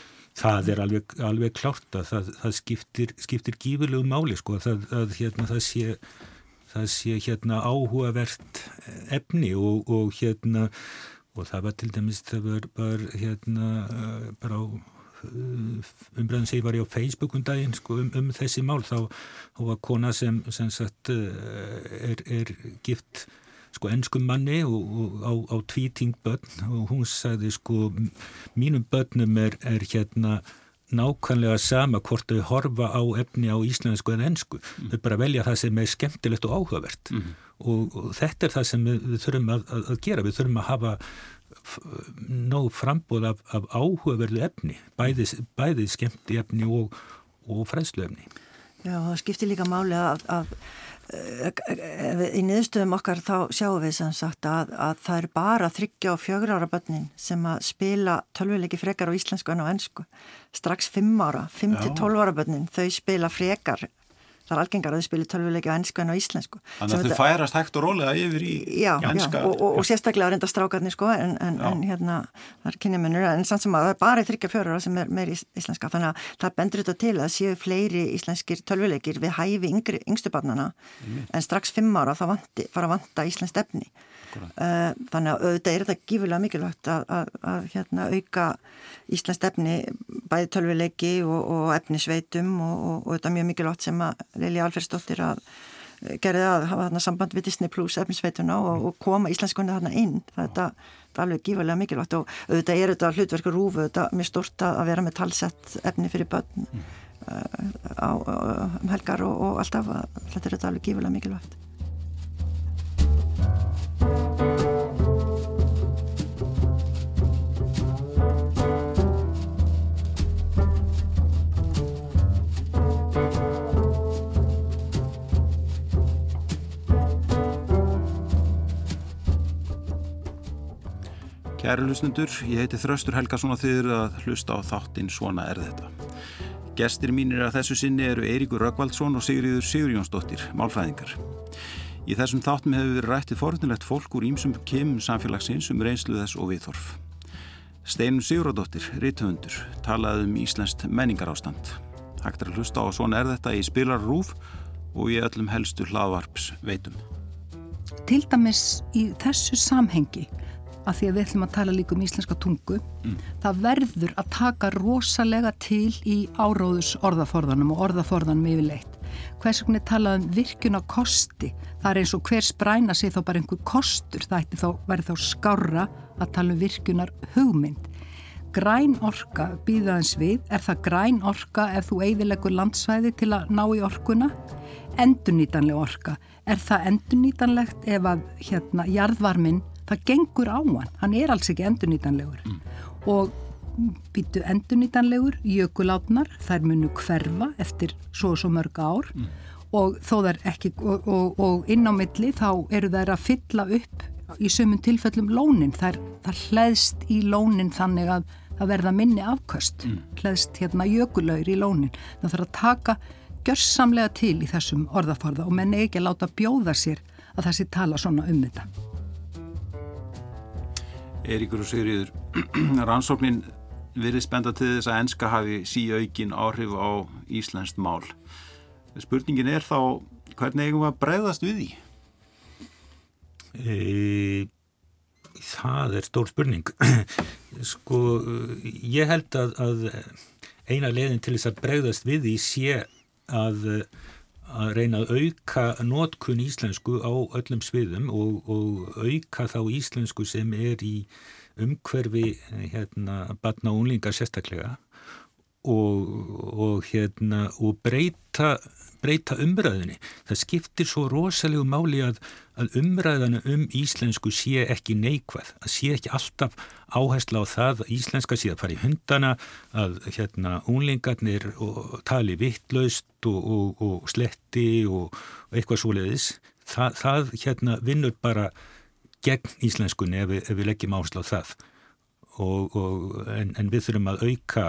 Það er alveg, alveg klárt að það, það skiptir, skiptir gífurlegu máli sko að, að hérna það sé það sé hérna áhugavert efni og, og hérna og það var til dæmis, það var, var hérna uh, bara á uh, umræðum sem ég var í á Facebook um daginn sko, um, um þessi mál þá, þá var kona sem, sem sagt, uh, er, er gift sko ennskum manni og, og á, á tvíting börn. Og hún sagði sko mínum börnum er, er hérna nákvæmlega sama hvort þau horfa á efni á íslensku en ennsku. Mm. Þau bara velja það sem er skemmtilegt og áhugavert mm. og, og þetta er það sem við, við þurfum að, að, að gera. Við þurfum að hafa nóg frambóð af, af áhugaverðu efni, bæði, bæði skemmti efni og, og fræðslu efni. Já, það skiptir líka máli að, að í niðurstöðum okkar þá sjáum við sem sagt að, að það er bara þryggja og fjögur ára börnin sem að spila tölvileiki frekar á íslensku en á ennsku strax fimm ára, fimm til tólv ára börnin þau spila frekar það er algengar að þau spilir tölvuleiki á ennsku en á íslensku. Þannig að þau færast hægt og rólega yfir í já, ennska. Já, og, og, og sérstaklega reynda strákarnir sko, en, en, en hérna, það er kynjamunur, en samt sem að það er bara þryggja fjóra sem er meir íslenska, þannig að það bendur þetta til að séu fleiri íslenskir tölvuleikir við hæfi yngri, yngstu barnana, mm. en strax fimm ára þá vanti, fara að vanta íslensk efni. Uh, þannig að auðvitað er þetta gífurlega mikilvægt að, að, að hérna, auka Íslands efni bæði tölvileiki og, og efnisveitum og, og, og þetta er mjög mikilvægt sem að Lili Alfersdóttir að gerði að hafa þarna samband við Disney Plus efnisveituna og koma íslenskunni þarna inn. Þetta er alveg gífurlega mikilvægt og auðvitað er þetta hlutverkur rúfu þetta er mjög stort að vera með talsett efni fyrir börn mm. uh, á, um helgar og alltaf þetta er þetta alveg gífurlega mikilvægt Kæri hlustundur, ég heiti Þraustur Helgason og þið eru að hlusta á þáttinn Svona er þetta. Gestir mínir að þessu sinni eru Eiríkur Röggvaldsson og Sigriður Sigurjónsdóttir, málfræðingar. Í þessum þáttum hefur verið rættið forðunlegt fólk úr ímsum kemum samfélagsins um reynslu þess og viðþorf. Steinun Sigurðardóttir, rítuhundur, talaði um Íslenskt menningarástand. Hægt er að hlusta á Svona er þetta í Spilar Rúf og í öllum helstu hlaðvarps veitum. Til dæmis í þessu samhengi að því að við ætlum að tala líka um íslenska tungu mm. það verður að taka rosalega til í áróðus orðaforðanum og orðaforðanum yfirleitt. Hvers vegna talaðum virkun á kosti? Það er eins og hver spræna sig þá bara einhver kostur. Það þá verið þá skára að tala um virkunar hugmynd. Græn orka býðaðins við. Er það græn orka ef þú eigðilegur landsvæði til að ná í orkuna? Endurnýtanleg orka. Er það endurnýtanlegt ef að hérna jarðvarminn það gengur á hann, hann er alls ekki endurnýtanlegur mm. og býtu endurnýtanlegur, jökulátnar þær munu hverfa eftir svo og svo mörg ár mm. og þó þær ekki, og, og, og inn á milli þá eru þær að fylla upp í sömum tilfellum lónin, þær, þær hlæðst í lónin þannig að það verða minni afköst, mm. hlæðst hérna jökulaur í lónin, það þarf að taka gjörsamlega til í þessum orðaforða og menn ekki að láta bjóða sér að það sé tala svona um þetta Eiríkur og Sigriður, <clears throat> rannsóknin verið spenda til þess að enska hafi síaukin áhrif á Íslandst mál. Spurningin er þá, hvernig eigum að breyðast við því? E, það er stór spurning. <clears throat> sko, ég held að, að eina leðin til þess að breyðast við því sé að að reyna að auka nótkun íslensku á öllum sviðum og, og auka þá íslensku sem er í umhverfi hérna batna og unlingar sérstaklega og, og hérna og breyta, breyta umræðinni. Það skiptir svo rosalegu máli að, að umræðana um íslensku sé ekki neikvæð, að sé ekki alltaf áhersla á það að íslenska sé að fara í hundana, að hérna unlingarnir tali vittlaust og, og, sletti og eitthvað svoleiðis. Það, það hérna vinnur bara gegn íslenskunni ef við, ef við leggjum áherslu á það en, en við þurfum að auka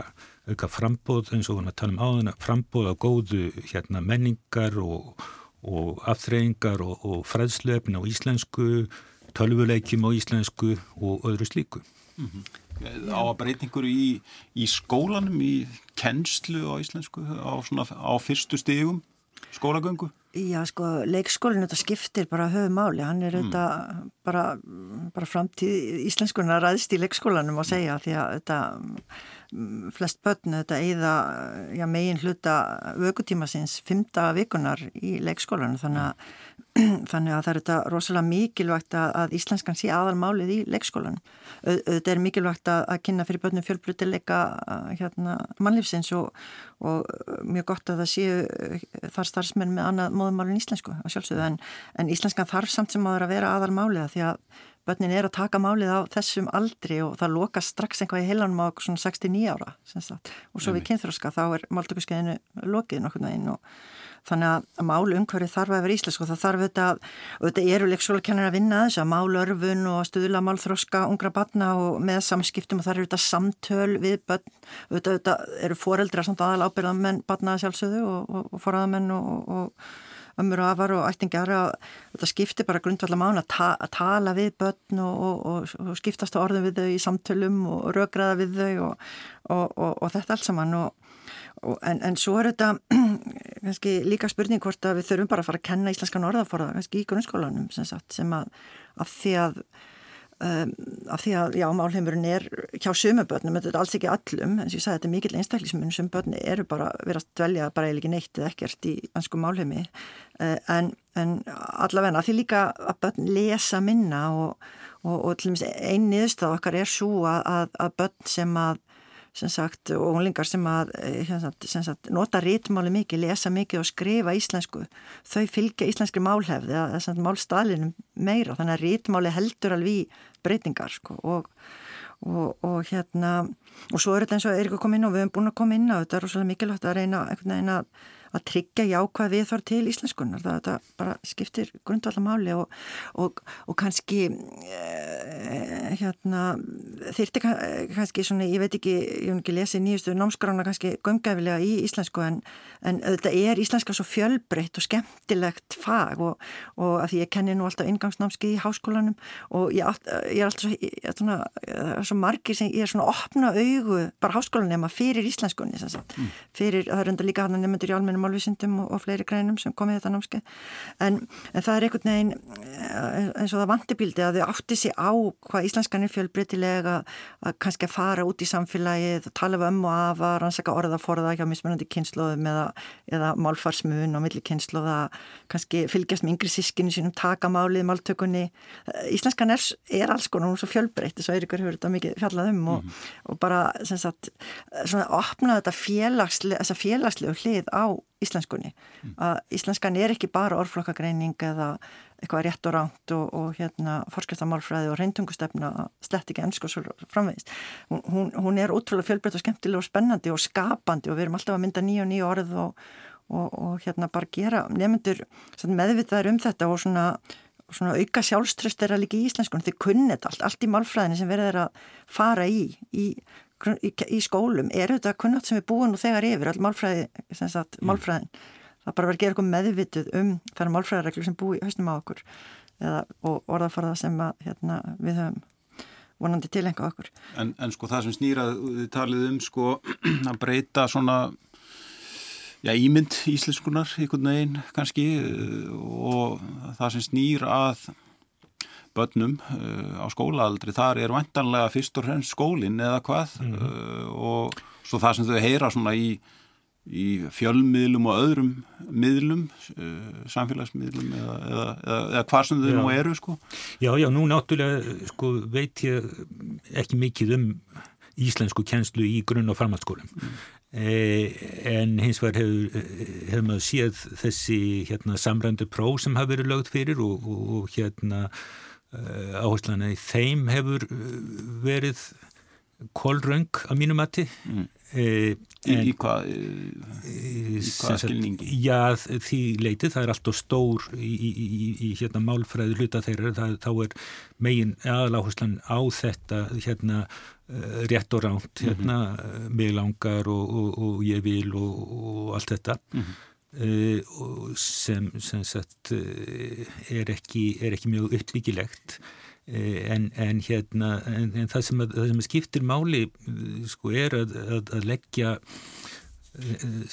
auka frambóð eins og við talum áðan frambóð á góðu hérna, menningar og, og aftreyingar og, og fræðslefn á íslensku tölvuleikjum á íslensku og öðru slíku mm -hmm. Á að breytingur í, í skólanum í kennslu á íslensku á, svona, á fyrstu stegum skólagöngu? Já, sko, leikskólinn þetta skiptir bara höfu máli, hann er þetta mm. bara, bara framtíð íslenskunar ræðst í leikskólanum að segja því að þetta mm, flest börn þetta eigða já, megin hluta vökutíma sinns fymta vikunar í leikskólanum þannig að <clears throat> þannig að það er þetta rosalega mikilvægt að íslenskan sé aðalmálið í leikskólan þetta er mikilvægt að, að kynna fyrir börnum fjölbrutileika hérna, mannlífsins og, og mjög gott að það séu þar starfsmenn með annað móðumálin íslensku en, en íslenskan þarf samt sem að vera aðalmálið því að börnin er að taka málið á þessum aldri og það loka strax einhvað í heilanum á svona 69 ára og svo við kynþróska þá er máltökuskeiðinu lokið nokkurnu einn og þannig að málu umhverfið þarf að vera íslensk og það þarf og þetta eru leikskólakennar að vinna þess að málörfun og stuðla málþróska ungra batna og með samskiptum og það eru þetta samtöl við börn, þetta, þetta eru foreldra samt aðal ábyrðamenn batna sjálfsögðu og, og, og foraðamenn og, og ömmur og afar og ættingjar að þetta skiptir bara grundvallar mánu að, ta að tala við börn og skiptast á orðum við þau í samtölum og rökraða við þau og þetta allt saman. Og En, en svo er þetta <clears throat> kannski, líka spurning hvort að við þurfum bara að fara að kenna íslenskan orðaforða kannski í grunnskólanum sem, sagt, sem að, að því að um, að því að, já, málheimurinn er hjá sumabötnum, þetta er alls ekki allum eins og ég sagði, þetta er mikill einstaklismun sumabötni eru bara verið að dvelja bara eða ekki neitt eða ekkert í ansku málheimi. Uh, en, en allavegna því líka að bötn lesa minna og, og, og til dæmis einn niðurstað okkar er svo að, að, að bötn sem að sem sagt, og unglingar sem að eh, sem sagt, nota rítmáli mikið, lesa mikið og skrifa íslensku þau fylgja íslenski málhefði eða málstæðlinum meira, þannig að rítmáli heldur alveg breytingar sko, og, og, og hérna og svo er þetta eins og Eirík kom inn og við hefum búin að koma inn á þetta er rosalega mikilvægt að reyna einhvern veginn að að tryggja jákvæð við þar til íslenskunar það, það bara skiptir grundvallar máli og, og, og kannski e, hérna þyrti kannski svona, ég veit ekki ég hef ekki lesið nýjustu námskrána kannski gömgæfilega í íslensku en, en þetta er íslenska svo fjölbreytt og skemmtilegt fag og, og að því ég kenni nú alltaf ingangsnámski í háskólanum og ég, ég er alltaf svona, svo margir sem ég er svona opna augu bara háskólanema fyrir íslenskunni mm. fyrir, það er enda líka hann að nefndur í almennum álvísindum og, og fleiri greinum sem komið þetta námski en, en það er einhvern veginn eh, eins og það vantibildi að þau átti sig á hvað íslenskan er fjölbreytilega að kannski að fara út í samfélagið og tala um og afa, rannsaka orðaforða hjá mismunandi kynnslóðum eða, eða málfarsmun og milli kynnslóða kannski fylgjast með yngri sískinu sínum takamálið, máltökunni Íslenskan er, er alls konar, hún er svo fjölbreytt þess að Eirikur hefur þetta mikið fjallað um og, mm -hmm. og bara, sem sagt, svona opna þetta félagslegu hlið á íslenskunni mm. að íslenskan er ekki bara orðflokkagreining eða eitthvað rétt og ránt og, og hérna fórskastamálfræði og reyntungustefna slett ekki ennsku svo framvegist hún, hún er útrúlega fjölbreytt og skemmtileg og spennandi og skapandi og við erum alltaf að mynda nýja og nýja orð og, og, og hérna bara gera nefndur meðvitaðar um þetta og svona, svona auka sjálfströst er að líka í íslenskun þau kunnit allt, allt í málfræðinu sem verður að fara í í í, skólum er þetta kunnat sem við búum nú þegar yfir, all málfræði, sagt, mm. málfræðin það bara verður að gera eitthvað meðvituð um þar málfræðareglur sem búi í hausnum á okkur eða, og orðafarða sem að, hérna, við höfum vonandi tilenga okkur. En, en sko það sem snýrað, þið talið um sko <clears throat> að breyta svona já, ímynd íslenskunar einhvern veginn kannski og það sem snýr að börnum uh, á skólaaldri, þar er vantanlega fyrst og fremst skólinn eða hvað mm. uh, og svo það sem þau heyra svona í, í fjölmiðlum og öðrum miðlum, uh, samfélagsmiðlum eða, eða, eða, eða hvað sem þau já. nú eru sko. Já, já, nú náttúrulega sko veit ég ekki mikið um íslensku kjenslu í grunn- og framhaldsskólum mm. Eh, en hins vegar hefur, hefur maður séð þessi hérna, samrændu próf sem hafa verið lögð fyrir og, og, og hérna Eh, áherslan að þeim hefur eh, verið kólröng að mínu mati mm. e, en, í, í hvað hva skilningi? Já, því leitið, það er alltaf stór í, í, í hérna málfræði hluta þeirra, það, þá er megin aðláherslan á þetta hérna rétt og ránt hérna, mm -hmm. mig langar og, og, og ég vil og, og allt þetta mm -hmm. Uh, sem, sem sagt, uh, er, ekki, er ekki mjög uppvíkilegt uh, en, en, hérna, en, en það, sem að, það sem skiptir máli sko, er að, að, að leggja,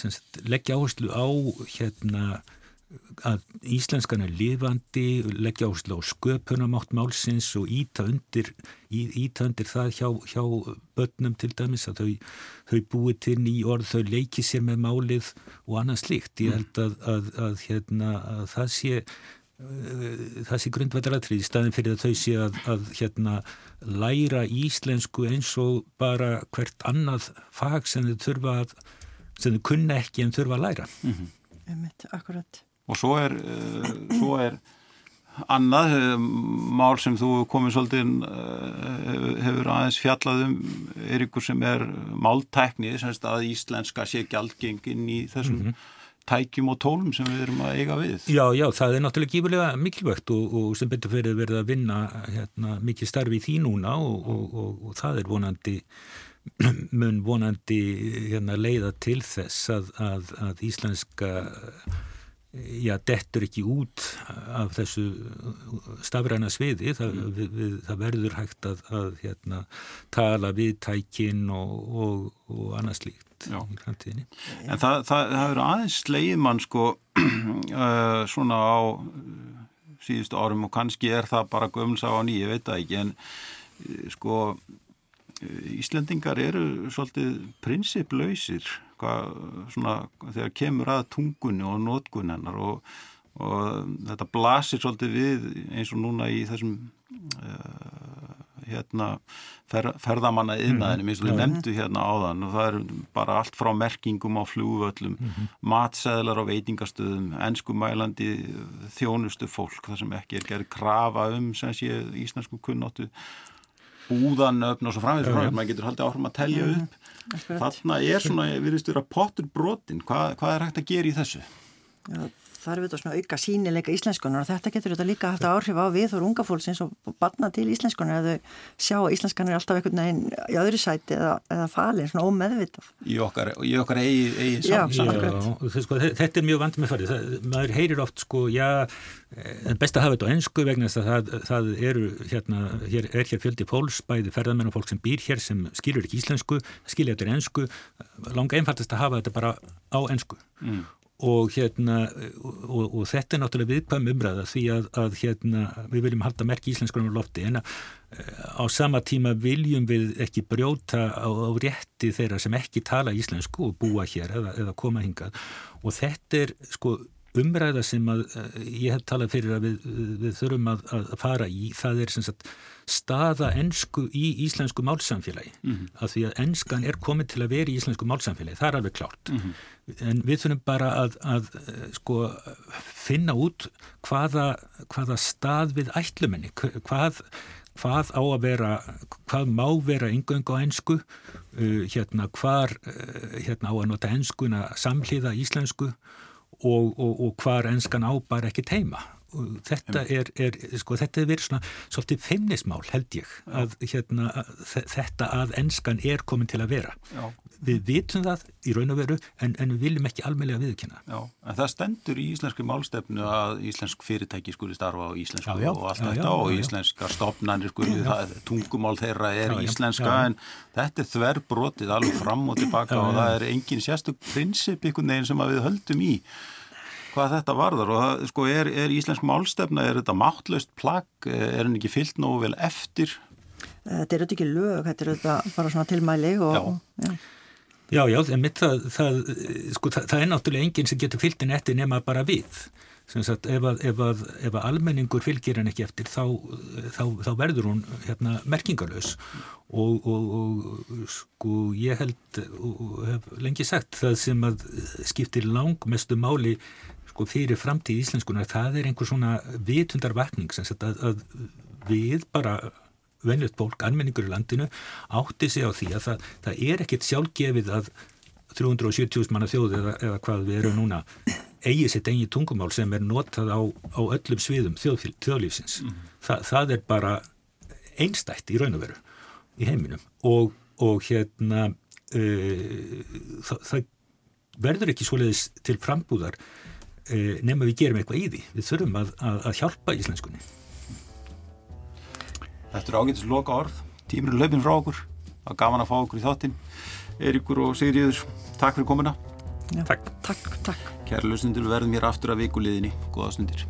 sagt, leggja áherslu á hérna að íslenskan er lifandi, leggja áherslu á sköpunamátt málsins og íta undir, íta undir það hjá, hjá börnum til dæmis að þau, þau búið til ný orð, þau leiki sér með málið og annað slikt. Ég held að, að, að, hérna, að það sé uh, það sé grundvættaratrið í staðin fyrir að þau sé að, að hérna, læra íslensku eins og bara hvert annað fag sem þau þurfa að sem þau kunna ekki en þurfa að læra mm -hmm. Akkurat og svo er, uh, svo er annað uh, mál sem þú komið svolítið uh, hefur aðeins fjallað um er ykkur sem er máltækni að íslenska sé gjaldgengin í þessum mm -hmm. tækjum og tólum sem við erum að eiga við. Já, já, það er náttúrulega gífurlega mikilvægt og, og sem betur fyrir verið að vinna hérna, mikið starfi í því núna og, og, og það er vonandi <clears throat> mun vonandi hérna, leiða til þess að, að, að íslenska já, dettur ekki út af þessu stafræna sviði það, mm. við, við, það verður hægt að, að hérna, tala við tækin og, og, og annað slíkt já. í framtíðinni En það, það, það eru aðeins sleið mann sko uh, <clears throat> svona á síðustu árum og kannski er það bara gömulsá á nýju, ég veit það ekki en uh, sko Íslendingar eru svolítið prinsiplausir hvað, svona, þegar kemur að tungunni og nótgun hennar og, og þetta blasir svolítið við eins og núna í þessum uh, hérna fer, ferðamanna yfnaðinum mhm. eins og þið nefndu hérna áðan og það er bara allt frá merkingum á flúvöllum mm -hmm. matseðlar á veitingastöðum ennskumælandi þjónustu fólk þar sem ekki er gerð krafa um sem sé íslensku kunnáttu búðanöfn og svo framvegð frá maður getur haldið áhrum að telja mhm. upp þarna er svona, við veistum að pottur brotin, hvað, hvað er hægt að gera í þessu? Já, er auðvitað svona auka sínileika íslenskunar og þetta getur auðvitað líka haft áhrif á við og unga fólksins og barna til íslenskunar að þau sjá að íslenskan er alltaf einhvern veginn í öðru sæti eða, eða falin, svona ómeðvitað. Í okkar, í okkar eigi, eigi sam, já, sko, þetta er mjög vand með farið, það, maður heyrir oft sko, já, eh, best að hafa þetta á ennsku vegna þess að það, það eru hérna, hér, er hér fjöldi fólks, bæði ferðarmenn og fólk sem býr hér sem skilur ekki íslensku, skilja þetta ennsku, langa einfaldast að hafa þetta bara á ennsku. Mm og hérna og, og þetta er náttúrulega viðkvæm umræða því að, að hérna við viljum halda merk íslenskunum á lofti. En að, á sama tíma viljum við ekki brjóta á, á rétti þeirra sem ekki tala íslensku og búa hér eða, eða koma hingað. Og þetta er sko umræða sem að ég hef talað fyrir að við, við þurfum að fara í. Það er sem sagt staða ennsku í íslensku málsamfélagi mm -hmm. af því að ennskan er komið til að vera í íslensku málsamfélagi, það er alveg klárt mm -hmm. en við þurfum bara að, að sko, finna út hvaða, hvaða stað við ætlumenni, hvað hvað á að vera, hvað má vera yngöng á ennsku uh, hérna hvar uh, hérna á að nota ennskuna samhliða íslensku og, og, og hvar ennskan á bara ekki teima þetta er, er sko, þetta er verið svona svolítið feimnismál held ég að, hérna, þetta að ennskan er komin til að vera. Já. við vitum það í raun og veru en, en við viljum ekki almeinlega viðkynna Já, en það stendur í íslensku málstefnu að íslensk fyrirtæki skuli starfa á íslensku já, og allt þetta og íslenska stopnarnir skuli, það, tungumál þeirra er íslenska en þetta er þverbrotið alveg fram og tilbaka og það er engin sérstök prinsip ykkur neginn sem við höldum í hvað þetta varðar og það, sko, er, er íslensk málstefna, er þetta máttlaust plagg, er henni ekki fyllt nógu vel eftir? Þetta er auðvitað ekki lög, þetta er auðvitað bara svona tilmæli og... Já. Já. Já, já, en mitt það, það, sko, það, það er náttúrulega enginn sem getur fyllt inn eftir nema bara við. Sagt, ef, að, ef, að, ef að almenningur fylgir hann ekki eftir þá, þá, þá verður hún hérna, merkingalös og, og, og sko ég held og hef lengi sagt það sem skiptir langmestu máli sko fyrir framtíð íslenskunar það er einhver svona vitundarvakning að, að við bara venjött fólk, anmenningur í landinu átti sig á því að það, það er ekkert sjálfgefið að 370.000 manna þjóði eða, eða hvað við erum núna eigi sitt engi tungumál sem er notað á, á öllum sviðum þjóð, þjóðlífsins mm -hmm. Þa, það er bara einstætt í raun og veru í heiminum og, og hérna uh, það, það verður ekki svoleiðis til frambúðar Eh, nema við gerum eitthvað í því. Við þurfum að, að, að hjálpa íslenskunni. Þetta er ágættis loka orð. Tímur er löfin frá okkur. Það var gaman að fá okkur í þáttinn. Eirikur og Sigriður, takk fyrir komuna. Já, takk. Takk, takk. Kæra löstundur, við verðum hér aftur að vikuliðinni. Góða stundir.